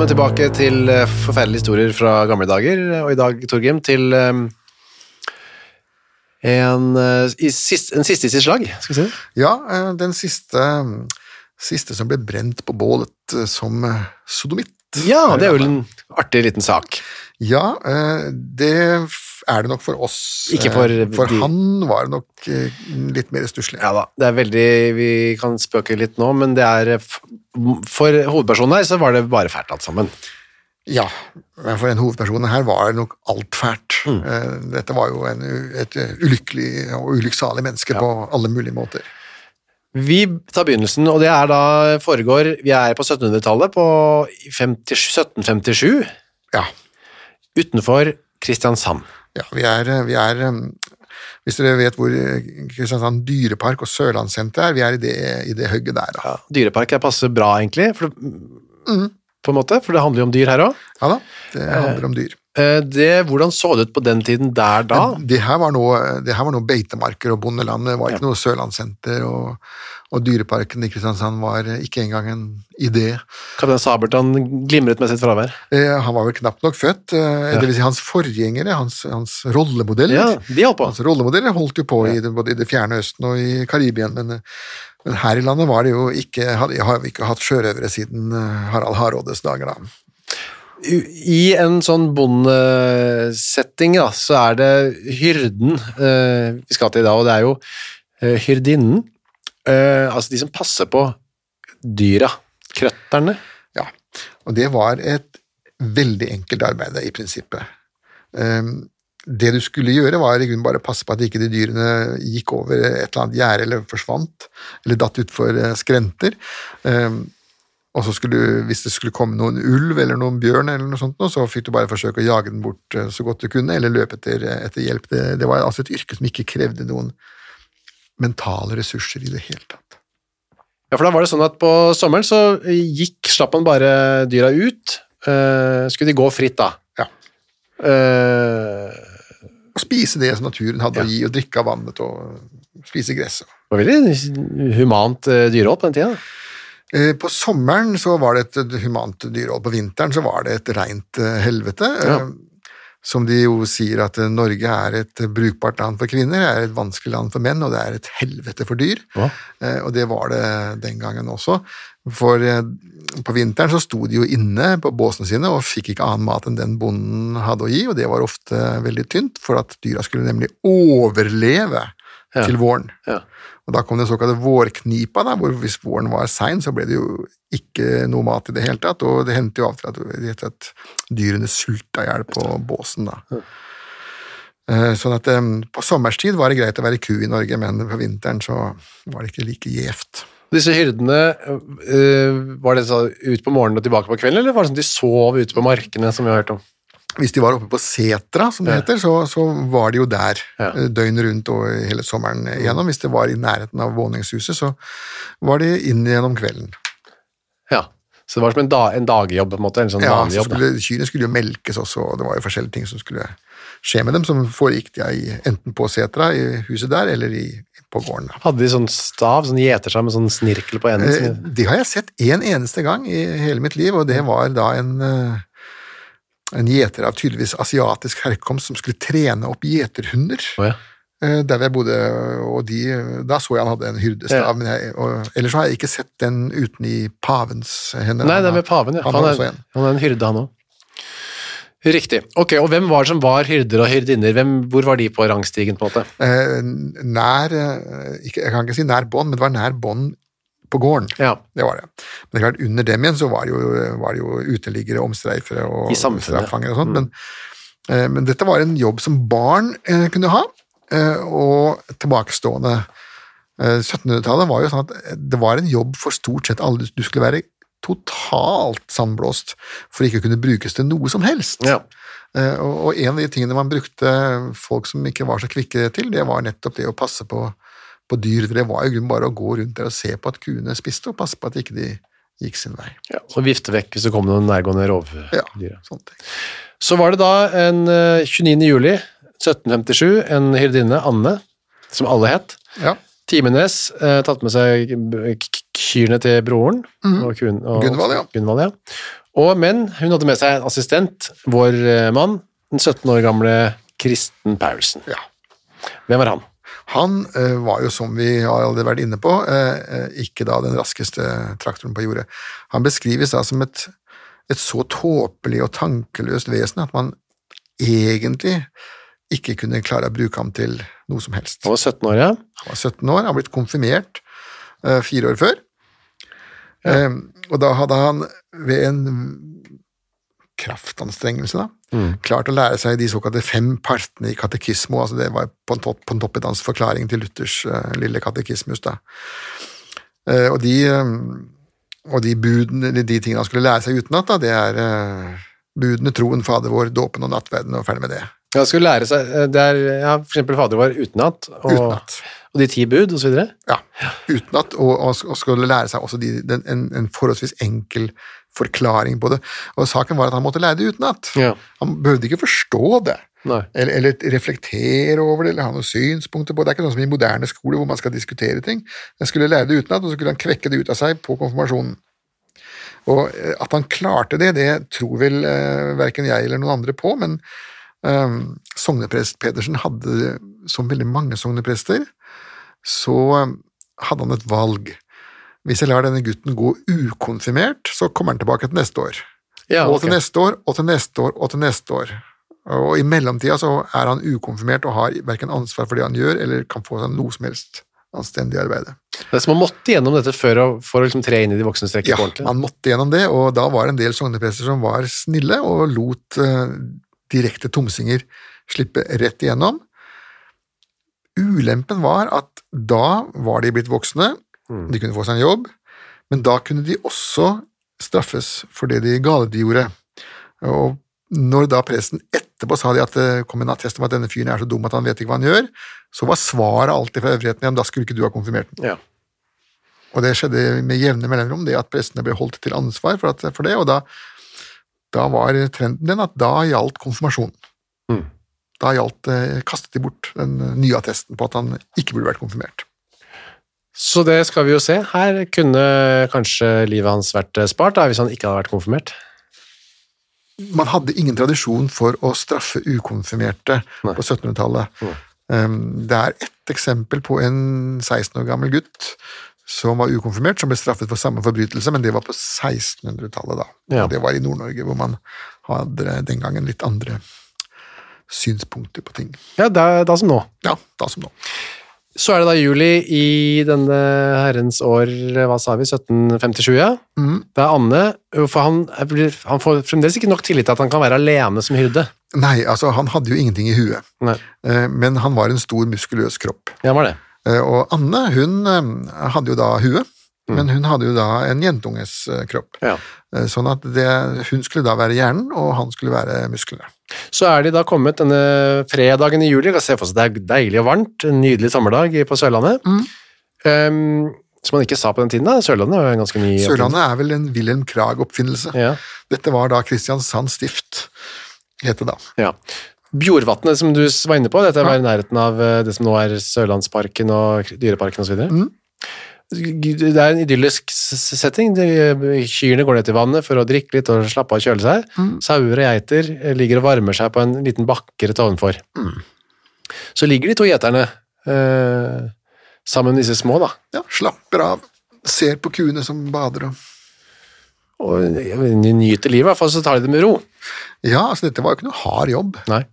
Velkommen tilbake til eh, forferdelige historier fra gamle dager, og i dag, Torgrim, til eh, en, eh, i sist, en siste i sitt slag, skal vi si det? Ja, den siste, siste som ble brent på bålet som sodomitt. Ja, det er jo en artig liten sak. Ja, det er det nok for oss. Ikke for For de- han var det nok litt mer stusslig. Ja da, det er veldig, vi kan spøke litt nå, men det er, for hovedpersonen her så var det bare fælt alt sammen. Ja, men for den hovedpersonen her var det nok alt fælt. Mm. Eh, Dette var jo en, et ulykkelig og ulykksalig menneske på alle mulige måter. Vi tar begynnelsen, og det er da foregår, vi er på 1700-tallet, på 50, 1757, Ja, utenfor Kristiansand. ja vi er, vi er eh, Hvis dere vet hvor eh, Kristiansand dyrepark og Sørlandssenter er, vi er i det, i det hugget der. Da. Ja, dyrepark er passer bra, egentlig, for, det- på en måte, for det handler jo om dyr her også. Ja da, det handler om dyr. Eh, Det, hvordan så det ut på den tiden der da? Det her var noe, det her var noe beitemarker og bondeland, det var ikke noe Sørlandssenter, og, og dyreparken i Kristiansand var ikke engang en idé. Kaptein Sabeltann glimret med sitt fravær. Eh, han var vel knapt nok født, eh, det vil si hans forgjengere, hans, hans rollemodeller. Ja, de holdt på. Hans rollemodeller holdt jo på i det, både i det fjerne østen og i Karibien, men, men her i landet var det jo ikke, har vi ikke hatt sjørøvere siden eh, Harald Hardrådes dager da. I en sånn bondesetting da, så er det hyrden eh, vi skal til i dag, og det er jo eh, hyrdinnen, eh, altså de som passer på dyra, krøtterne. Ja, og det var et veldig enkelt arbeid i prinsippet. Um, Det du skulle gjøre, var i grunnen bare passe på at ikke de dyrene gikk over et eller annet gjerde eller forsvant, eller datt utfor eh, skrenter. Um, Og så skulle du, hvis det skulle komme noen ulv eller noen bjørn, eller noe sånt, så fikk du bare forsøke å jage den bort eh, så godt du kunne, eller løpe etter, etter hjelp. Det, det var altså et yrke som ikke krevde noen mentale ressurser i det hele tatt. Ja, for da var det sånn at på sommeren så gikk, slapp man bare dyra ut. Uh, skulle de gå fritt da? Ja. Uh, Å spise det som naturen hadde Ja. å gi, og drikke av vannet og spise gresset. det var veldig humant uh, dyrehold på den tida. Eh, På sommeren så var det et humant dyrehold. På vinteren så var det et rent eh, helvete. Ja. Eh, Som de jo sier at eh, Norge er et brukbart land for kvinner, det er et vanskelig land for menn, og det er et helvete for dyr. Ja. Eh, Og det var det den gangen også. For eh, på vinteren så sto de jo inne på båsene sine og fikk ikke annen mat enn den bonden hadde å gi, og det var ofte veldig tynt, for at dyra skulle nemlig overleve Ja. til våren. Ja. Og da kom den såkalte vårknipa, da, hvor hvis våren var sein, så ble det jo ikke noe mat i det hele tatt, og det hendte jo av og til at, at dyrene sulta i hjel på båsen. da. Eh, Sånn at På sommerstid var det greit å være ku i Norge, men på vinteren så var det ikke like gjevt. Disse hyrdene, eh, var det så ut på morgenen og tilbake på kvelden, eller var det sånn at de sov ute på markene, som vi har hørt om? Hvis de var oppe på setra, som det heter, så, så var de jo der Ja. eh, døgnet rundt og hele sommeren igjennom. Hvis det var i nærheten av våningshuset, så var de inn gjennom kvelden. Ja. Så det var som en, da, en dagjobb, på en måte, en sånn Ja, så skulle, Kyrne skulle jo melkes også, og det var jo forskjellige ting som skulle skje med dem, som foregikk de i, enten på setra, i huset der, eller i, på gården. Hadde de sånn stav, sånn gjeterstav med sånn snirkel på enden? Eh, Det har jeg sett en eneste gang i hele mitt liv, og det var da en, eh, en gjeter av tydeligvis asiatisk herkomst som skulle trene opp gjeterhunder. Oh, ja. eh, Der jeg bodde, og de, da så jeg han hadde en hyrdestav, Ja. men jeg, og, ellers har jeg ikke sett den uten i pavens hender. Nei, den det er med paven, ja. Han Han er, en. han er en hyrde, han òg. Riktig. Ok, og hvem var det som var hyrder og hyrdinner? Hvem, hvor var de på rangstigen, på en måte? Eh, Nær, eh, ikke, jeg kan ikke si nær bånd, men det var nær bånd på gården. Ja. Det var det. Men det er klart, under dem igjen så var det jo, var det jo uteliggere, omstreifere og I straffangere og sånt, men, eh, men dette var en jobb som barn eh, kunne ha, eh, og tilbakestående. Eh, 1700-tallet var jo sånn at det var en jobb for stort sett alle. Du skulle være totalt sandblåst for ikke å kunne brukes til noe som helst. Ja. Eh, og en av de tingene man brukte folk som ikke var så kvikke til, det var nettopp det å passe på, på dyr. Det var jo grunn grunnen bare å gå rundt der og se på at kuene spiste, og passe på at ikke de gikk sin vei. ja. Og vifte vekk hvis det kom noen nærgående rovdyr. Ja, sånne ting. Så var det da en eh, 29. juli 1757, en hyrdinne, Anne, som alle het. Ja. Timenes, eh, tatt med seg kyrne til broren. Og kun, og. Gunvald, ja. Gunvald, ja. Og, men hun hadde med seg en assistent, vår eh, mann, den 17 år gamle Kristen Paulsen. Ja. Hvem var han? Han eh, var jo, som vi har allerede vært inne på, eh, eh, ikke da den raskeste traktoren på jordet. Han beskrives da som et, et så tåpelig og tankeløst vesen at man egentlig ikke kunne klare å bruke ham til noe som helst. Han var 17 år, ja. Han var 17 år, han blitt konfirmert fire år før. Eh, og da hadde han ved en kraftanstrengelse da, klart å lære seg de såkalte fem partene i katekismo, altså det var på en topp, på en topp forklaring til Luthers uh, lille katekismus. da. Uh, og de, eh, og de budene, de, de tingene han skulle lære seg utenat, det er uh, budene, troen, Fader vår, dåpen og nattverden, og ferdig med det. Han skulle lære seg det er, ja, For eksempel Fader vår utenat, og, Utenat. og de ti bud, videre. Ja, utenat, og, og, og skulle lære seg også de, den, en, en forholdsvis enkel forklaring på det. Og saken var at han måtte lære det utenat. Ja. Han behøvde ikke forstå det, eller, eller reflektere over det, eller ha noen synspunkter på det. Det er ikke sånn som i moderne skole hvor man skal diskutere ting. Han skulle lære det utenat, og så skulle han kvekke det ut av seg på konfirmasjonen. Og eh, at han klarte det, det tror vel eh, verken jeg eller noen andre på, men eh, sogneprest Pedersen hadde, som veldig mange sogneprester, så eh, hadde han et valg. Hvis jeg lar denne gutten gå ukonfirmert, så kommer han tilbake til neste år. Ja, Og til neste år, og til neste år, og til neste år. Og i mellomtida så er han ukonfirmert og har verken ansvar for det han gjør, eller kan få seg noe som helst anstendig arbeid. Det er som man måtte gjennom dette før for å liksom tre inn i de voksnes rekker Ja, han ordentlig. man måtte gjennom det, og da var det en del sogneprester som var snille og lot uh, direkte tomsinger slippe rett igjennom. Ulempen var at da var de blitt voksne, de kunne få seg en jobb, men da kunne de også straffes for det de gale de gjorde. Og når da presten etterpå sa de at det kom en attest om at denne fyren er så dum at han vet ikke hva han gjør, så var svaret alltid fra øvrigheten igjen da skulle ikke du ha konfirmert den. Ja. Og det skjedde med jevne mellomrom, det at prestene ble holdt til ansvar for, at, for det, og da, da var trenden den at da gjaldt konfirmasjonen. Mm. Da gjaldt, eh, kastet de bort den nye attesten på at han ikke burde vært konfirmert. Så det skal vi jo se. Her kunne kanskje livet hans vært eh, spart da, hvis han ikke hadde vært konfirmert. Man hadde ingen tradisjon for å straffe ukonfirmerte Nei. på 1700-tallet. Um, det er ett eksempel på en 16 år gammel gutt som var ukonfirmert, som ble straffet for samme forbrytelse, men det var på 1600-tallet, da. Ja. Og det var i Nord-Norge, hvor man hadde den gangen litt andre synspunkter på ting. Ja, da, da som nå. Ja, da som nå. Så er det da juli i denne herrens år, hva sa vi, 1757, ja? Mm. Det er Anne, for han, han får fremdeles ikke nok tillit til at han kan være alene som hyrde. Nei, altså, han hadde jo ingenting i huet, Nei, eh, men han var en stor, muskuløs kropp. ja, var det. Eh, Og Anne, hun eh, hadde jo da huet, men hun hadde jo da en jentunges eh, kropp. Ja. Eh, Sånn at det, hun skulle da være hjernen, og han skulle være musklene. Så er de da kommet denne fredagen i juli, se for seg det er deilig og varmt, en nydelig sommerdag på Sørlandet. Um, som man ikke sa på den tiden da, Sørlandet er jo en ganske ny Sørlandet er vel en Wilhelm Krag-oppfinnelse. Ja. Dette var da Kristiansand stift, het det da. Ja. Bjorvatnet som du var inne på, dette var i nærheten av eh, det som nå er Sørlandsparken og Dyreparken osv. Mm. Det er en idyllisk setting. Kyrne går ned til vannet for å drikke litt og slappe av og kjøle seg. Mm. Sauer og geiter eh, ligger og varmer seg på en liten bakke rett ovenfor. Mm. Så ligger de to gjeterne eh, sammen med disse små, da. Ja, slapper av, ser på kuene som bader og Og nyter livet, i hvert fall så tar de det med ro. Ja, altså dette var jo ikke noe hard jobb. Nei.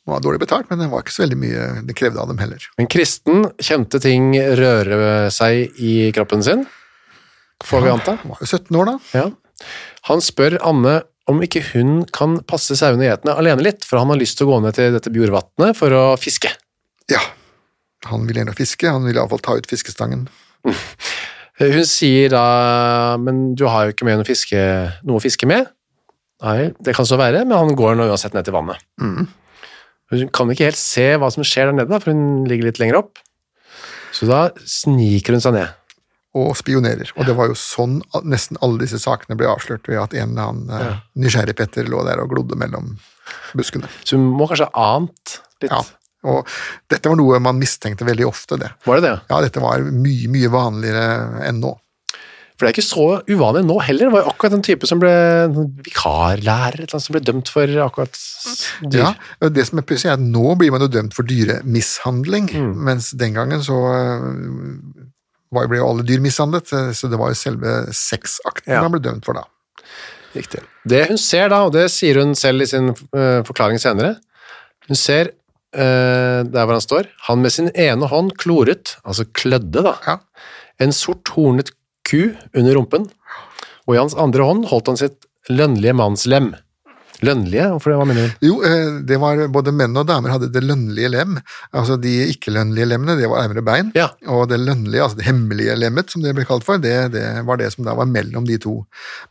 Det var dårlig betalt, men det var ikke så veldig mye det krevde av dem heller. Men kristen kjente ting røre seg i kroppen sin, får vi anta. Han var jo 17 år da. Ja. Han spør Anne om ikke hun kan passe sauene og getene alene litt, for han har lyst til å gå ned til dette Bjorvatnet for å fiske. Ja, han vil gjerne fiske, han vil iallfall ta ut fiskestangen. Hun sier da, men du har jo ikke med fiske, noe å fiske med. Nei, det kan så være, men han går nå uansett ned til vannet. Hun kan ikke helt se hva som skjer der nede, da, for hun ligger litt lenger opp. Så da sniker hun seg ned. Og spionerer. Og det var jo sånn nesten alle disse sakene ble avslørt ved at en eller annen eh, nysgjerrig Petter lå der og glodde mellom buskene. Så hun må kanskje ha ant litt. Ja, og dette var noe man mistenkte veldig ofte, det. Var det det? Ja, dette var mye, mye vanligere enn nå. For det er ikke så uvanlig nå heller. Det var jo akkurat den type som ble vikarlærer, eller som ble dømt for akkurat dyr. Ja, og det som er pussig, er at nå blir man jo dømt for dyremishandling, mens den gangen så øh, var- ble jo alle dyr mishandlet, øh, så det var jo selve sexakten Ja. man ble dømt for da. Riktig. Det hun ser da, og det sier hun selv i sin eh, forklaring senere, hun ser uh, der hvor han står, han med sin ene hånd kloret, altså klødde da, Ja. en sort hornet ku under rumpen, og i hans andre hånd holdt han sitt lønnlige mannslem. Lønnlige? Hvorfor det? Hva mener du? Jo, øh, det var både menn og damer hadde det lønnlige lem, altså de ikke-lønnlige lemmene, det var armer og bein, Ja. og det lønnlige, altså det hemmelige lemmet, som det ble kalt for, det, det var det som da var mellom de to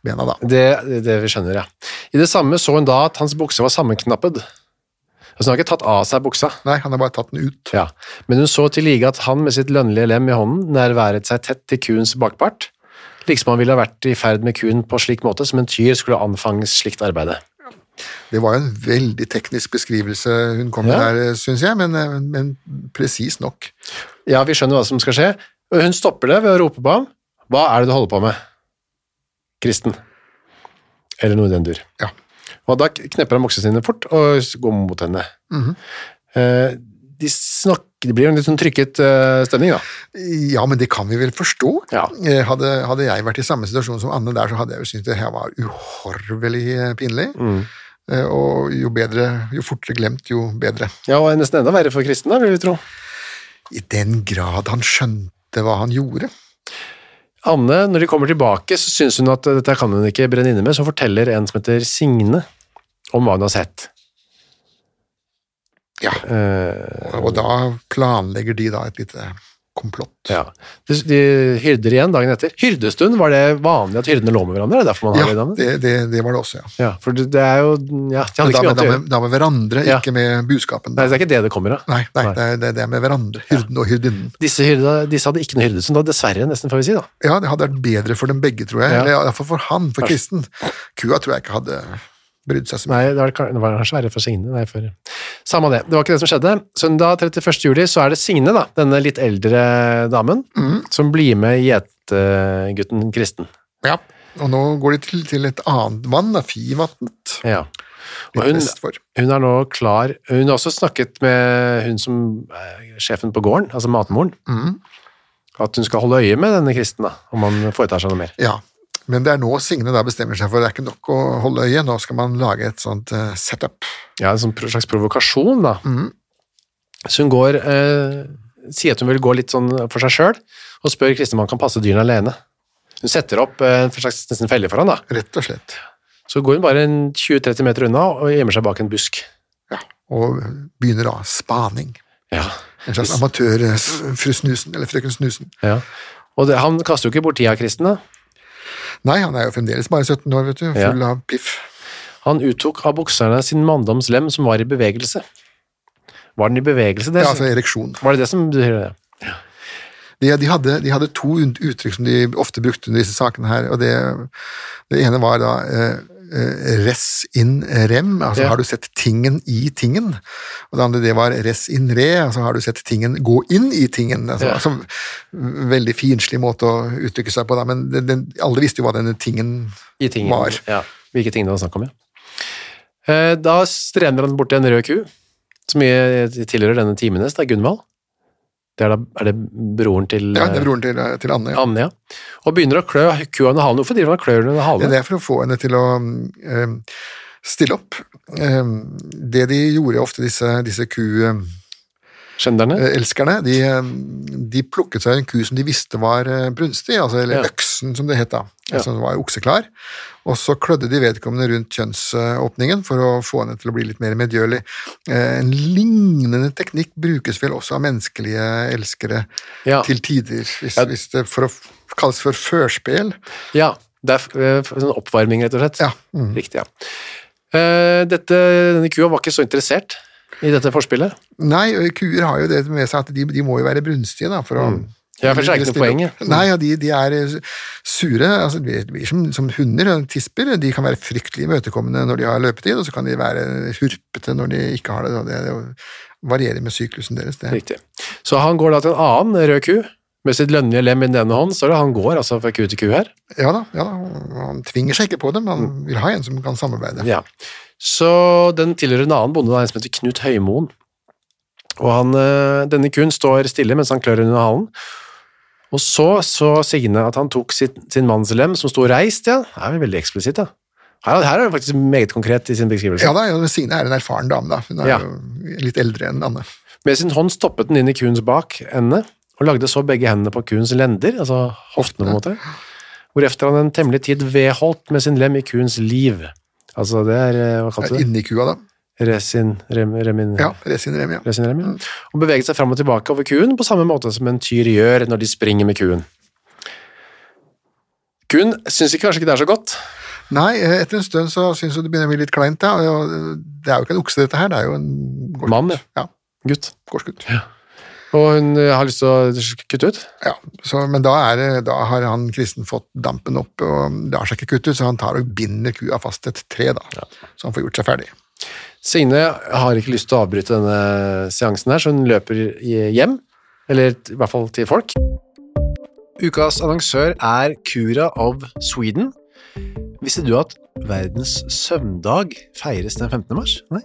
bena da. Det, det, det vi skjønner, ja. I det samme så hun da at hans bukse var sammenknappet. Altså han har ikke tatt av seg buksa. Nei, han har bare tatt den ut. Ja, men hun så til like at han med sitt lønnlige lem i hånden nærværet seg tett til kuens bakpart, liksom han ville ha vært i ferd med kuen på slik måte som en tyr skulle anfanges slikt arbeide. Det var jo en veldig teknisk beskrivelse hun kom med Ja. der, synes jeg, men, øh, men presis nok. Ja, vi skjønner hva som skal skje, hun stopper det ved å rope på ham. Hva er det du holder på med? Kristen. Eller noe i den dur. Ja. Og da knepper han buksene sine fort og går mot henne. Mhm. Eh, de snakker, det blir en litt sånn trykket eh, stemning da. Ja, men det kan vi vel forstå. Ja. Eh, Hadde, hadde jeg vært i samme situasjon som Anne der, så hadde jeg jo syntes det her var uhorvelig eh, pinlig. Mm. Eh, Og jo bedre, jo fortere glemt, jo bedre. Ja, og nesten enda verre for Kristen da, vil vi tro. I den grad han skjønte hva han gjorde. Anne, når de kommer tilbake, så synes hun at dette kan hun ikke brenne inne med, så forteller en som heter Signe om hva hun har sett. Ja, Eh, og da planlegger de da et lite komplott. ja. De, de hyrder igjen dagen etter. Hyrdestund, var det vanlig at hyrdene lå med hverandre? Er det Ja, har det det, det, det var det også, ja. Ja, for det, er jo, ja, de da, med, da, med, da med hverandre, Ja. ikke med buskapen. Nei, det er ikke det det kommer av. Nei, nei, Nei. Det, er, det er med hverandre. Hyrden og hyrdinnen. Disse, hyrda, disse hadde ikke noe hyrdestund, da, dessverre, nesten får vi si da. Ja, det hadde vært bedre for dem begge, tror jeg. Ja. Eller iallfall for han, for kristen. Kua tror jeg ikke hadde brydd seg så mye. Nei, det var, det var kanskje verre for Signe. Nei, for... Samme det, det var ikke det som skjedde. Søndag 31. juli så er det Signe, da, denne litt eldre damen, Mm. som blir med gjetegutten Kristen. Ja, og nå går de til, til et annet vann, da, Fivatnet, Ja. Og hun, hun er nå klar Hun har også snakket med hun som er sjefen på gården, altså matmoren, Mm. at hun skal holde øye med denne kristen, da, om han foretar seg noe mer. Ja, men det er nå Signe da bestemmer seg for det er ikke nok å holde øye, nå skal man lage et sånt uh, setup. Ja, en sånn slags provokasjon, da. Mm. Så hun går uh, Sier at hun vil gå litt sånn for seg sjøl, og spør Kristin om han kan passe dyrene alene. Hun setter opp eh, en slags nesten felle for han, da. Rett og slett. Så går hun bare 20-30 meter unna og gjemmer seg bak en busk. Ja, og begynner da spaning. Ja. En slags amatør eh, s- fru Snusen, eller frøken Snusen. ja. Og det, han kaster jo ikke bort tida, Kristen. da. Nei, han er jo fremdeles bare 17 år, vet du, Ja. full av piff. Han uttok av bokserne sin manndomslem som var i bevegelse. Var den i bevegelse? Det, Ja, altså ereksjon. Var det det som betyr det? De, de, hadde, de hadde to uttrykk som de ofte brukte under disse sakene her, og det, det ene var da eh, res in rem, altså Ja. har du sett tingen i tingen, og det andre det var res in re, altså har du sett tingen gå inn i tingen, altså, Ja. altså veldig finslig måte å uttrykke seg på da, men den, den, alle visste jo hva denne tingen I tingen. var. Ja, hvilke ting det var snakk om, ja. Eh, Da strener han bort til en rød ku, som tilhører denne timenes, det er Gunvald. Det er, da, er det broren til Ja, det eh, er broren til, til Anne. Ja. Anne, ja. Og begynner å klø kua under halen. Hvorfor driver han og klør under Det er for å få henne til å eh, stille opp. Eh, det de gjorde ofte, disse, disse ku... Skjønderne? Eh, elskerne, de, eh, de plukket seg en ku som de visste var eh, brunstig, altså, eller Ja. øksen som det het da, Ja. som var okseklar, og så klødde de vedkommende rundt kjønnsåpningen for å få henne til å bli litt mer medgjørlig. En lignende teknikk brukes vel også av menneskelige elskere Ja. til tider, hvis, hvis det for å kalles for førspel. Ja, det er sånn oppvarming, rett og slett. Ja, mm. Riktig, ja. Dette, denne kua var ikke så interessert i dette forspillet. Nei, kuer har jo det med seg at de, de må jo være brunstige da, for å Mm. Ja, for det er ikke noe poeng. Nei, ja, de, de er sure, altså de blir som, som hunder tisper, de kan være fryktelig imøtekommende når de har løpetid, og så kan de være hurpete når de ikke har det, det, det varierer med syklusen deres. Det. Riktig. Så han går da til en annen rød ku, med sitt lønnlige lem i den ene hånden, så er det han går altså fra ku til ku her. Ja da, ja da, han tvinger seg ikke på det, men han vil ha en som kan samarbeide. Ja. Så den tilhører en annen bonde, en som heter Knut Høymoen. Og han, eh, denne kuen står stille mens han klør under halen. Og så så Signe at han tok sitt, sin mannslem som sto reist, ja. Det er vel veldig eksplisitt, da. Her, her er det faktisk meget konkret i sin beskrivelse. Ja da, ja, Signe er en erfaren dame da, hun er Ja. jo litt eldre enn Anne. Med sin hånd stoppet den inn i kuens bakende, og lagde så begge hendene på kuens lender, altså hoftene på en måte, hvorefter han en temmelig tid vedholdt med sin lem i kuens liv. Altså det er, eh, hva kalte du det? Inni kua da. Resin, rem, remin, Ja, resin rem, ja. resin, rem, ja. Og beveget seg fram og tilbake over kuen på samme måte som en tyr gjør når de springer med kuen. Kuen syns ikke kanskje ikke det er så godt. Nei, etter en stund så syns hun det begynner å bli litt kleint, ja. eh, Det er jo ikke en okse, dette her, det er jo en gårdsgutt. Mann, ja. Ja, Gutt. gårdsgutt. Og hun eh, har lyst til å kutte ut. Ja, så, men da, er, da har han kristen fått dampen opp, og lar seg ikke kutte ut, så han tar og binder kua fast til et tre, da. Så han får gjort seg ferdig. Signe har ikke lyst til å avbryte denne seansen her, så hun løper hjem, eller i hvert fall til folk. Ukas annonsør er Cura of Sweden. Visste du at verdens søvndag feires den 15. mars? Nei.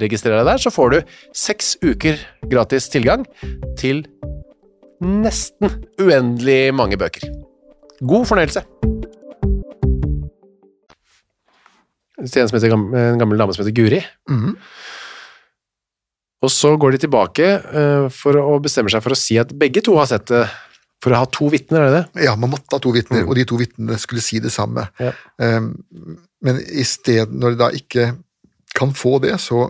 registrer deg der, så får du seks uker gratis tilgang til nesten uendelig mange bøker. God fornøyelse! En, som heter, en gammel dame som heter Guri. Mm. Og så går de tilbake uh, for å bestemme seg for å si at begge to har sett det, for å ha to vitner, er det det? Ja, man måtte ha to vitner, og de to vitnene skulle si det samme. Ja. Um, men i sted, når de da ikke kan få det, så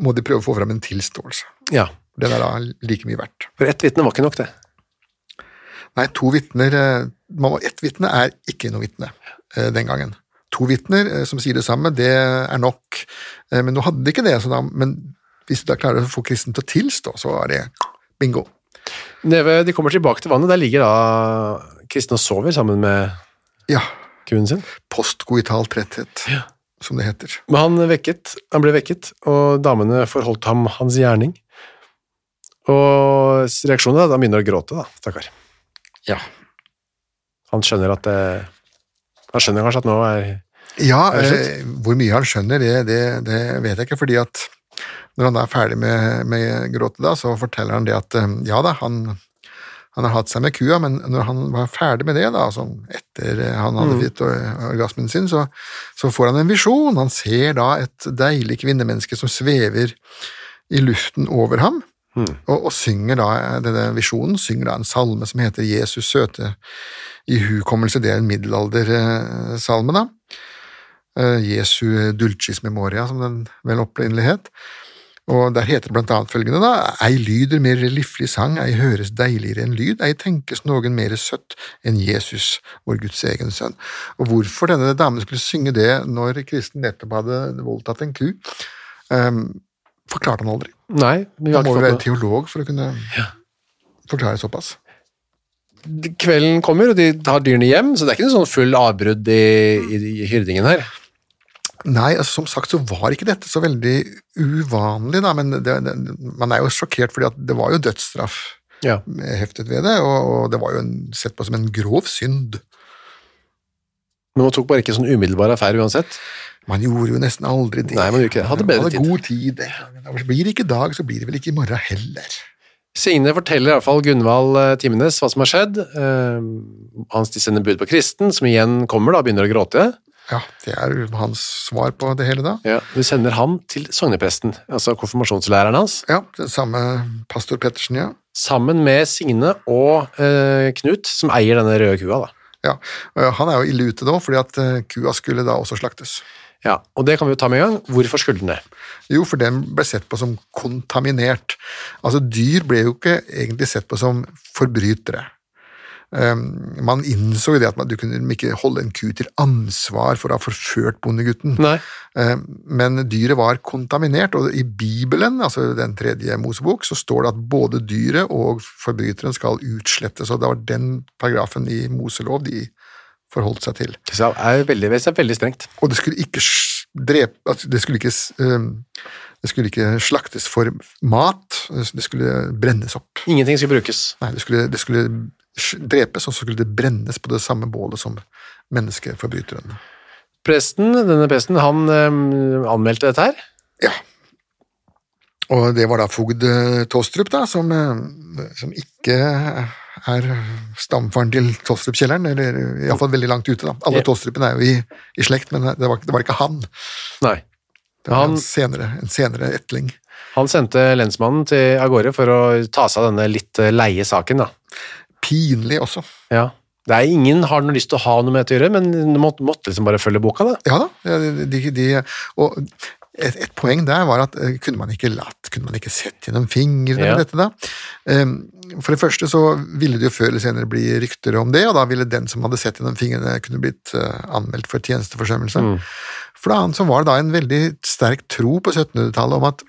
må de prøve å få fram en tilståelse. Ja, Den er da like mye verdt. for ett vitne var ikke nok, det. Nei, to vitner eh, Ett vitne er ikke noe vitne eh, den gangen. To vitner eh, som sier det samme, det er nok. Men nå hadde de ikke det, så da, men hvis du da klarer å få kristen til å tilstå, så er det bingo. Neve, de kommer tilbake til vannet, der ligger da kristen og sover sammen med Ja, kuen sin. postkoital tretthet, som det heter. Men han, vekket, han ble vekket, og damene forholdt ham hans gjerning. Og reaksjonen er at han begynner å gråte, da, stakkar. Ja. Han skjønner at det Han skjønner kanskje at nå er Ja, Er eh, hvor mye han skjønner, det, det, det vet jeg ikke, fordi at når han da er ferdig med, med gråtet, da, så forteller han det at eh, ja da, han, han har hatt seg med kua, men når han var ferdig med det, da, altså etter eh, han hadde fått or- orgasmen sin, så, så får han en visjon. Han ser da et deilig kvinnemenneske som svever i luften over ham, og, og synger da denne visjonen, synger da en salme som heter Jesus søte i hukommelse, det er en middelaldersalme, da. Eh, Jesu dulcis memoria, som den vel opprinnelig het. Og der heter det blant annet følgende, da, ei lyder mer liflig sang, ei høres deiligere enn lyd, ei tenkes noen mer søtt enn Jesus, vår Guds egen sønn. Og hvorfor denne damen skulle synge det når kristen nettopp hadde voldtatt en ku, um, forklarte han aldri. Nei, vi har må Da må vi være teolog for å kunne forklare såpass. Kvelden kommer, og de tar dyrene hjem, så det er ikke noe sånn full avbrudd i, i, i hyrdingen her. Nei, altså, som sagt så var ikke dette så veldig uvanlig, da, men det, det, man er jo sjokkert fordi at det var jo dødsstraff Ja. heftet ved det, og, og det var jo en, sett på som en grov synd. Men man tok bare ikke sånn umiddelbar affære uansett. Man gjorde jo nesten aldri det. Nei, man gjorde ikke det. Hadde bedre Man tid. god tid. det. Blir det ikke i dag, så blir det vel ikke i morgen heller. Signe forteller i hvert fall Gunvald eh, Timenes hva som har skjedd. Hans de sender bud på Kristen, som igjen kommer da og begynner å gråte. Ja, det er hans svar på det hele da. Ja, Du sender ham til sognepresten, altså konfirmasjonslæreren hans, Ja, den samme pastor Pettersen, ja. sammen med Signe og eh, Knut, som eier denne røde kua. da. ja. Han er jo ille ute da, fordi at eh, kua skulle da også slaktes. Ja, Og det kan vi jo ta med en gang. Hvorfor skulle den det? Jo, for den ble sett på som kontaminert. Altså, dyr ble jo ikke egentlig sett på som forbrytere. Um, man innså jo det at man, du kunne ikke holde en ku til ansvar for å ha forført bondegutten. Nei. Um, men dyret var kontaminert, og i Bibelen, altså den tredje Mosebok, så står det at både dyret og forbryteren skal utslettes, og det var den paragrafen i Moselov de forholdt seg til. Det er veldig, er veldig strengt. Og det skulle ikke drepe altså Det skulle ikke, s- det skulle ikke slaktes for mat, det skulle brennes opp. Ingenting skulle brukes. Nei, det skulle, det skulle drepes, og så skulle det brennes på det samme bålet som menneskeforbryteren. Presten, denne presten, han eh, anmeldte dette her. Ja. Og det var da fogd eh, Tostrup, da, som, eh, som ikke er stamfaren til Tostrup-kjelleren, eller iallfall veldig langt ute. da. Alle Ja. Tostrupene er jo i, i slekt, men det var, det var ikke han. Nei. Det var Han- en senere, en senere etling. Han sendte lensmannen til av gårde for å ta seg av denne litt leie saken. da. Pinlig også. Ja. Det er Ingen har noe lyst til å ha noe med dette å gjøre, men du måtte, måtte liksom bare følge boka. da. Ja da, de, de, og et, et poeng der var at eh, kunne man ikke latt, kunne man ikke sett gjennom fingrene Ja. med dette da? Ehm, For det første så ville det jo før eller senere bli rykter om det, og da ville den som hadde sett gjennom fingrene kunne blitt eh, anmeldt for tjenesteforsømmelse. For det annet så var det da en veldig sterk tro på 1700-tallet om at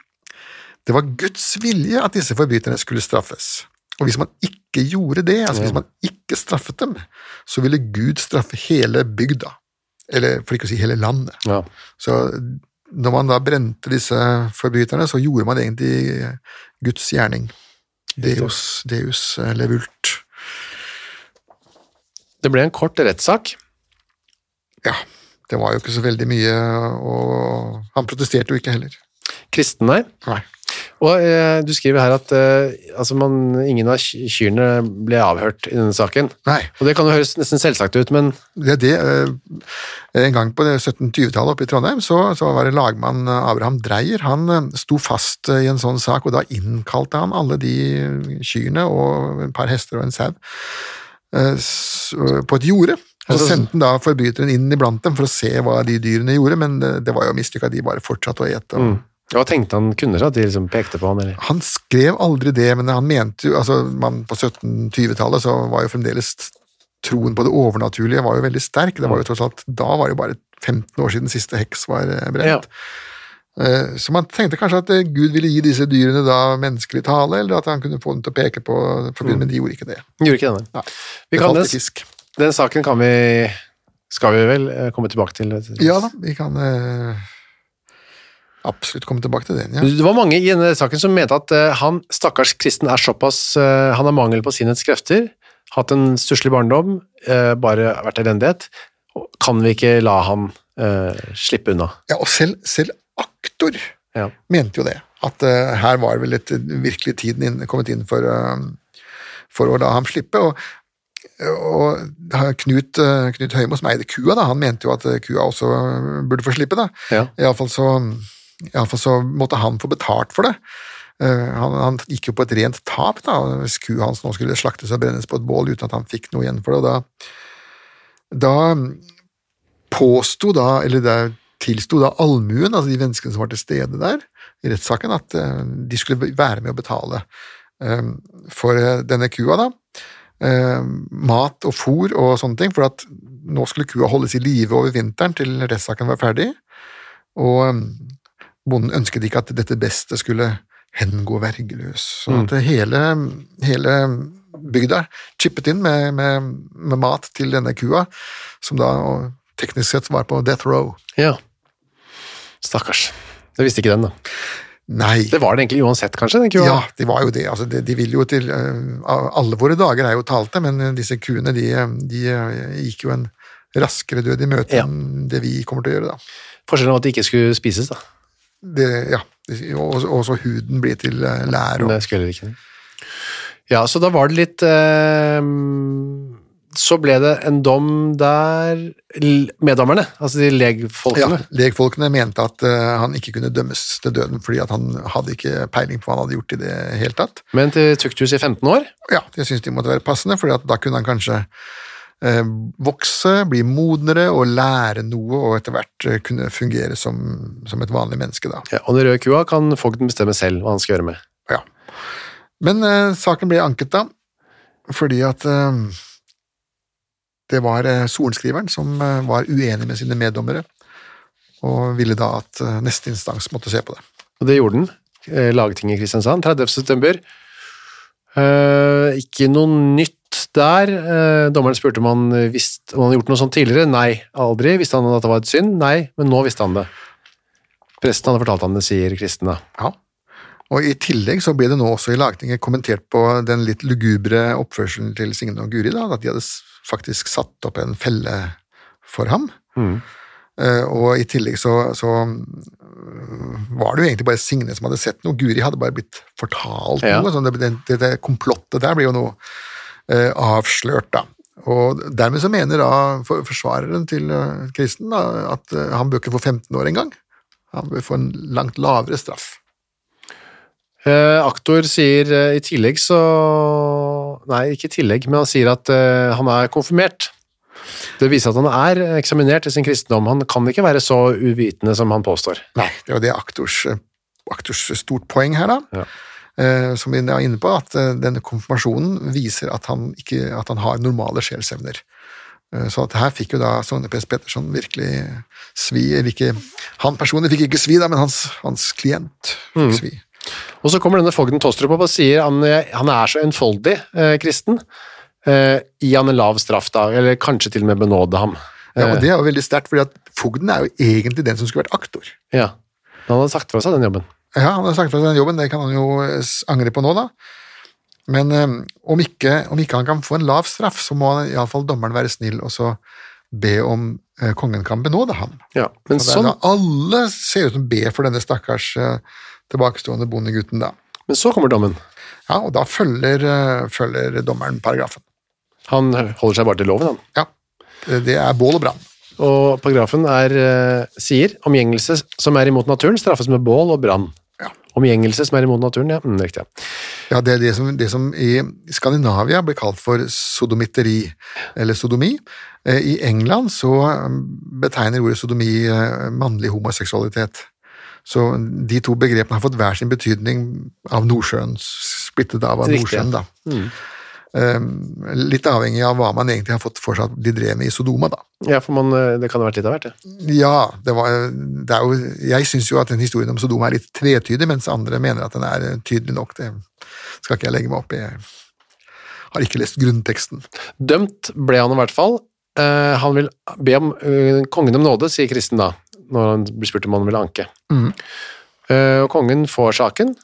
det var Guds vilje at disse forbryterne skulle straffes. Og hvis man ikke gjorde det, altså hvis man ikke straffet dem, så ville Gud straffe hele bygda. Eller for ikke å si hele landet. Ja. Så når man da brente disse forbryterne, så gjorde man egentlig Guds gjerning. Deus, Deus levult. Det ble en kort rettssak. Ja, det var jo ikke så veldig mye, og han protesterte jo ikke heller. Kristen, nei. Nei. Og eh, du skriver her at eh, altså man, ingen av ky- kyrne ble avhørt i denne saken. Nei. Og det kan jo høres nesten selvsagt ut, men Det er det, eh, En gang på 1720-tallet oppe i Trondheim så, så var det lagmann eh, Abraham Dreyer. Han eh, sto fast eh, i en sånn sak, og da innkalte han alle de kyrne og et par hester og en sau på et jorde. Og Altså- så sendte han da forbryteren inn iblant dem for å se hva de dyrene gjorde, men det, var jo mislykka, de bare fortsatte å ete. og hva tenkte han kunne seg at de liksom pekte på han? Eller? Han skrev aldri det, men han mente jo altså man, På 1720-tallet så var jo fremdeles troen på det overnaturlige var jo veldig sterk. Det var jo tross alt, Da var det jo bare 15 år siden siste heks var eh, brent. Ja. Så man tenkte kanskje at eh, Gud ville gi disse dyrene da menneskelig tale, eller at han kunne få dem til å peke på forbudet, men de gjorde ikke det. Gjorde ikke denne. Nei. Vi Det kan falt i fisk. den saken kan vi skal vi vel eh, komme tilbake til. Ja da, vi kan eh, absolutt komme tilbake til den, ja. Det var mange i denne saken som mente at eh, han, stakkars kristen, er såpass eh, Han har mangel på sinnets krefter, hatt en stusslig barndom, eh, bare vært elendighet. Kan vi ikke la han slippe unna? ja og selv, selv aktor Ja. mente jo det. At her var vel et, virkelig tiden inn, kommet inn for, for å la ham slippe. Og, og Knut, Knut Høymo, som eide kua, da, han mente jo at kua også burde få slippe. da. Ja. Iallfall så, i alle fall så måtte han få betalt for det. Eh, Han, han gikk jo på et rent tap da, hvis kua hans nå skulle slaktes og brennes på et bål uten at han fikk noe igjen for det. Da, da påsto da, eller det tilsto da allmuen, altså de menneskene som var til stede der i rettssaken, at eh, de skulle være med å betale eh, for denne kua, da. Mat og fôr og sånne ting, for at nå skulle kua holdes i live over vinteren til rettssaken var ferdig, og bonden ønsket ikke at dette beste skulle hengå vergeløs. Så at hele, hele bygda chippet inn med, med, med mat til denne kua, som da teknisk sett var på death row. Ja. Stakkars. Det visste ikke den, da. Nei. Det var det egentlig uansett, kanskje? den kua? Ja, de var jo det. Altså, de, de vil jo til eh, Alle våre dager er jo talte, men disse kuene de, de eh, gikk jo en raskere død i møte Ja. enn det vi kommer til å gjøre, da. Forskjellen var at de ikke skulle spises, da. Det, ja, og, også, huden blir til eh, lær. Og, Det skulle heller ikke. Ja, så da var det litt eh, Så ble det en dom der Meddommerne, altså de ja, legfolkene. Legfolkene mente at eh, han ikke kunne dømmes til døden fordi at han hadde ikke peiling på hva han hadde gjort i det hele tatt. Men til tukthus i 15 år. Ja, det syns de måtte være passende, for da kunne han kanskje vokse, bli modnere og lære noe, og etter hvert eh, kunne fungere som, som et vanlig menneske. da. Ja, og den røde kua kan fogden bestemme selv hva han skal gjøre med. Ja. Men eh, saken ble anket da, fordi at eh, det var eh, sorenskriveren som eh, var uenig med sine meddommere, og ville da at eh, neste instans måtte se på det. Og det gjorde den. Eh, Lagtinget i Kristiansand, 30. september. Eh, ikke noe nytt der. Eh, dommeren spurte om han visste om han hadde gjort noe sånt tidligere. Nei, aldri. Visste han at det var et synd? Nei, men nå visste han det. Presten hadde fortalt han det, sier Kristen da. Ja. Og I tillegg så ble det nå også i lagtinget kommentert på den litt lugubre oppførselen til Signe og Guri, da, at de hadde faktisk satt opp en felle for ham. Eh, og i tillegg så, så øh, var det jo egentlig bare Signe som hadde sett noe. Guri hadde bare blitt fortalt Ja. noe. Sånn det, det, det, komplottet der blir jo noe avslørt, da. Og dermed så mener da forsvareren til eh, Kristen da, at eh, han bør ikke få 15 år engang. Han bør få en langt lavere straff. Eh, aktor sier eh, i tillegg så Nei, ikke i tillegg, men han sier at eh, han er konfirmert. Det viser at han er eksaminert i sin kristendom. Han kan ikke være så uvitende som han påstår. Nei, det var det aktors, aktors stort poeng her, da. Ja. Eh, som vi er inne på, at eh, denne konfirmasjonen viser at han, ikke, at han har normale sjelsevner. Eh, Så at her fikk jo da sogneprest Petterson virkelig svi, eller ikke Han personlig fikk ikke svi, da, men hans, hans klient fikk svi. Og så kommer denne fogden Tostrup opp og sier han, han er så enfoldig eh, kristen. Eh, gi han en lav straff, da, eller kanskje til og med benåde ham. Ja, og Det er jo veldig sterkt, fordi at fogden er jo egentlig den som skulle vært aktor. ja. Han hadde sagt fra seg den jobben. Ja, han har sagt fra seg den jobben, det kan han jo eh, angre på nå, da. Men um, om, ikke, om ikke han kan få en lav straff, så må iallfall dommeren være snill og så be om uh, kongen kan benåde ham. Ja, men Så sånn, alle ser ut som ber for denne stakkars uh, tilbakestående bondegutten, da. men så kommer dommen. Ja, og da følger, uh, følger dommeren paragrafen. Han holder seg bare til loven, han. Ja, det er bål og brann. Og paragrafen er, eh, sier omgjengelse som er imot naturen, straffes med bål og brann. Omgjengelse som er imot naturen, ja, mm, riktig. Ja, det er det som, det som i Skandinavia blir kalt for sodomitteri, eller sodomi. Eh, I England så eh, betegner ordet sodomi eh, mannlig homoseksualitet. Så de to begrepene har fått hver sin betydning av Nordsjøen, splittet av av. Nordsjøen, da. Eh, Litt avhengig av hva man egentlig har fått for seg at de drev med i Sodoma, da. Ja, for man, eh, det kan ha vært litt av hvert, det. Ja, det var, det er jo, jeg syns jo at den historien om Sodoma er litt tvetydig, mens andre mener at den er eh, tydelig nok. Det skal ikke jeg legge meg opp i. Jeg har ikke lest grunnteksten. Dømt ble han i hvert fall. Eh, han vil be om eh, kongen om nåde, sier Kristen da, når han blir spurt om han vil anke. Eh, og kongen får saken,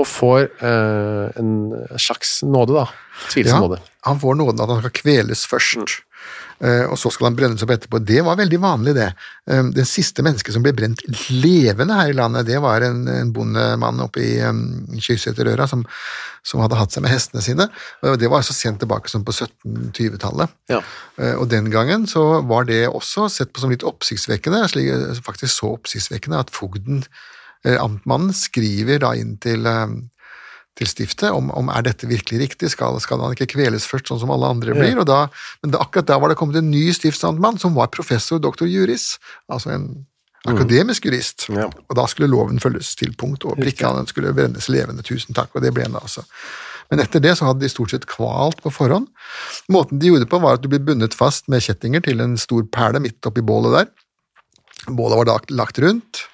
og får eh, en slags nåde, da. Tvilsom Ja, nåde. han får nåden at han skal kveles først, eh, og så skal han brennes opp etterpå. Det var veldig vanlig, det. Eh, Den siste mennesket som ble brent levende her i landet, det var en, en bondemann oppe i um, Kyrksæterøra som, som hadde hatt seg med hestene sine. Og Det var så sent tilbake som på 1720-tallet. Ja. Eh, Og den gangen så var det også sett på som litt oppsiktsvekkende, slik, faktisk så oppsiktsvekkende at fogden, eh, amtmannen, skriver da inn til, eh, til stiftet om, om er dette virkelig riktig, skal, skal han ikke kveles først, sånn som alle andre blir? Og da, men da, akkurat da var det kommet en ny stiftsamtmann som var professor doktor juris, altså en akademisk jurist. Ja. Og da skulle loven følges til punkt og prikke, han skulle brennes levende, tusen takk, og det ble han da altså. Men etter det så hadde de stort sett kvalt på forhånd. Måten de gjorde det på var at du ble bundet fast med kjettinger til en stor perle midt oppi bålet der. Bålet var da lagt rundt, eh,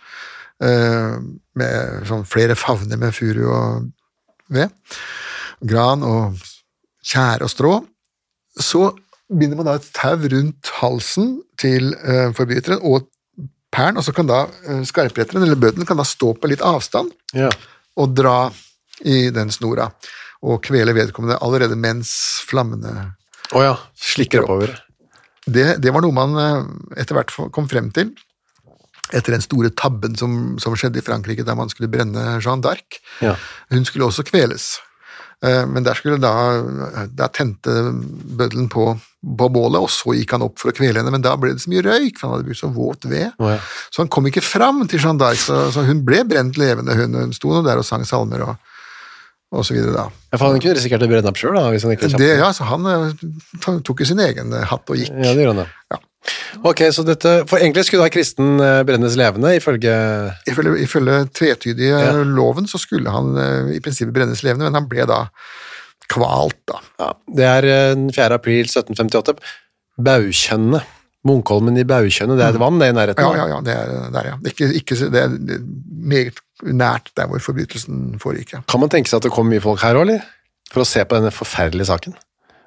med sånn flere favner med furu og ved, gran og tjære og strå. Så binder man da et tau rundt halsen til eh, forbryteren og pæren, og så kan da eh, skarpretteren eller bøddelen kan da stå på litt avstand Ja. og dra i den snora, og kvele vedkommende allerede mens flammene oh ja, slikker oppover. det, det var noe man eh, etter hvert kom frem til etter den store tabben som, som skjedde i Frankrike der man skulle brenne Jeanne d'Arc. Ja. Hun skulle også kveles. Eh, Men der skulle da, der tente bøddelen på, på bålet, og så gikk han opp for å kvele henne, men da ble det så mye røyk, for han hadde brukt så våt ved. Oh, ja. Så han kom ikke fram til Jeanne d'Arc, så, så hun ble brent levende, hun. Hun sto der og sang salmer og, og så videre, da. Ja, for han kunne risikert å brenne opp sjøl, da, hvis han ikke Det, ja, så han eh, tok jo sin egen hatt og gikk. Ja, det gjør han, da. Ja. Ok, så dette For egentlig skulle da kristen eh, brennes levende, ifølge Ifølge, ifølge tvetydige Ja. loven så skulle han eh, i prinsippet brennes levende, men han ble da kvalt, da. ja, Det er eh, den 4. april 1758. Baukjønnet. Munkholmen i Baukjønnet, det er et vann det er i nærheten? Ja, ja, ja, det er der, ja. Ikke, ikke, det er meget nært der hvor forbrytelsen foregikk, ja. Kan man tenke seg at det kommer mye folk her òg, eller? For å se på denne forferdelige saken?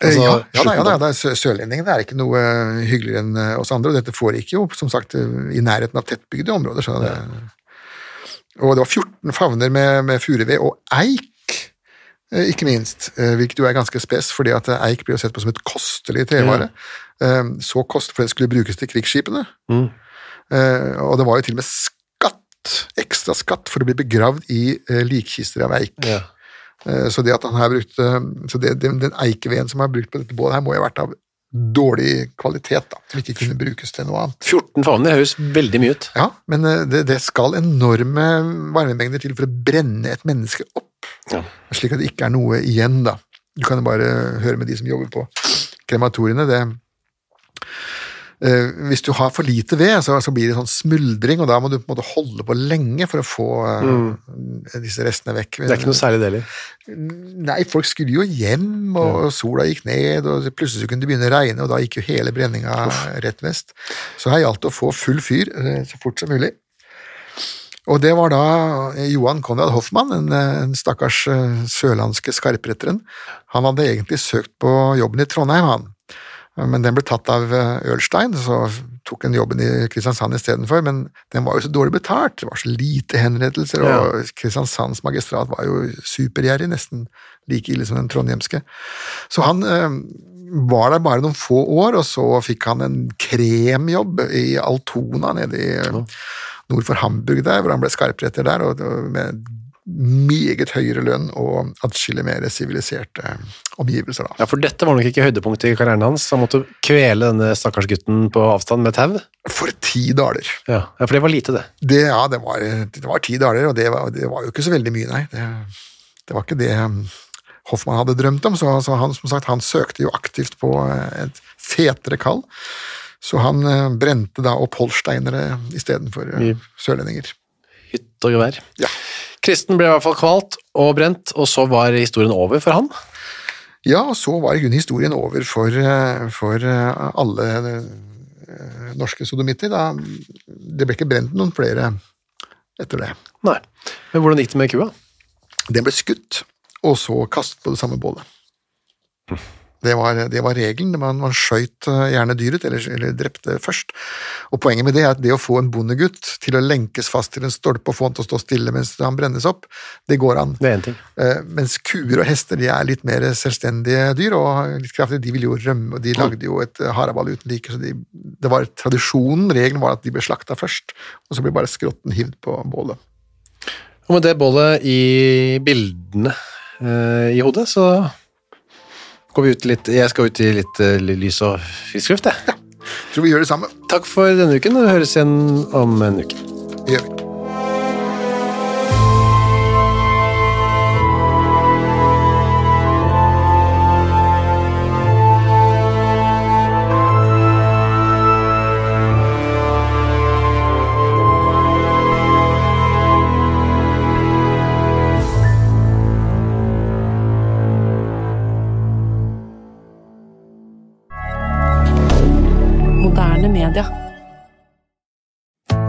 Eh, Altså, ja, ja, da, ja, da, det er sø- Sørlendingene er ikke noe hyggeligere enn eh, oss andre, og dette foregikk jo, som sagt, eh, i nærheten av tettbygde områder. Så det, og det var 14 favner med, med furuved og eik, eh, ikke minst, eh, hvilket jo er ganske spes, fordi at eh, eik blir jo sett på som et kostelig trevare. Ja. Så kost, for det skulle brukes til krigsskipene. Mm. Eh, Og det var jo til og med skatt, ekstra skatt, for å bli begravd i eh, likkister av eik. Ja. Eh, Så det at han her brukte så det, den, den eikeveden som er brukt på dette bålet her, må jo ha vært av dårlig kvalitet, da, som ikke kunne brukes til noe annet. 14 favner høres veldig mye ut. Ja, men eh, det, det skal enorme varmemengder til for å brenne et menneske opp, Ja. slik at det ikke er noe igjen, da. Du kan jo bare høre med de som jobber på krematoriene, det hvis du har for lite ved, så, så, blir det sånn smuldring, og da må du på en måte holde på lenge for å få mm. disse restene vekk. Det er ikke noe særlig det heller? Nei, folk skulle jo hjem, og ja. sola gikk ned, og plutselig kunne det begynne å regne, og da gikk jo hele brenninga rett vest. Så her gjaldt det å få full fyr eh, så fort som mulig. Og det var da Johan Konrad Hoffmann, en, en stakkars sørlandske skarpretteren. Han hadde egentlig søkt på jobben i Trondheim, han. Men den ble tatt av Ølstein, så tok han jobben i Kristiansand istedenfor. Men den var jo så dårlig betalt, det var så lite henrettelser, og Kristiansands magistrat var jo supergjerrig, nesten like ille som den trondhjemske. Så han øh, var der bare noen få år, og så fikk han en kremjobb i Altona nede i nord for Hamburg der, hvor han ble skarpretter der, og med meget høyere lønn og atskillig mer siviliserte omgivelser. Da. Ja, For dette var nok ikke høydepunktet i karrieren hans? Han måtte kvele denne stakkars gutten på avstand med tau? For ti daler. Ja, for det var lite, det? det ja, det var, det var, ti daler, og det var, det var, jo ikke så veldig mye, nei. Det, det var ikke det um, Hoffmann hadde drømt om, så, så han, som sagt, han søkte jo aktivt på eh, et fetere kall. Så han uh, brente da opp holsteinere istedenfor uh, sørlendinger. Hytt og gevær. Ja. Kristen ble i hvert fall kvalt og brent, og så var historien over for han? Ja, og så var i grunnen historien over for, eh, for eh, alle eh, norske sodomitter. Da. Det ble ikke brent noen flere etter det. Nei, Men hvordan gikk det med kua? Den ble skutt, og så kastet på det samme bålet. Det var, det var regelen. Man, man skjøt eh, gjerne dyret, eller, eller, drepte først. Og Poenget med det er at det å få en bondegutt til å lenkes fast til en stolpe og få han til å stå stille mens han brennes opp, det går an. Det er en ting. Uh, mens kuer og hester de er litt mer selvstendige dyr, og litt kraftige. De ville jo rømme, og de lagde jo et haraball uten like. så de, det var Tradisjonen, regelen, var at de ble slakta først, og så ble bare skrotten hivd på bålet. Og med det bålet i bildene uh, i hodet, så går vi ut litt, jeg skal ut i litt uh, lys og frisk luft, jeg. Ja, tror vi gjør det samme. Takk for denne uken, og vi høres igjen om en uke. Det gjør vi.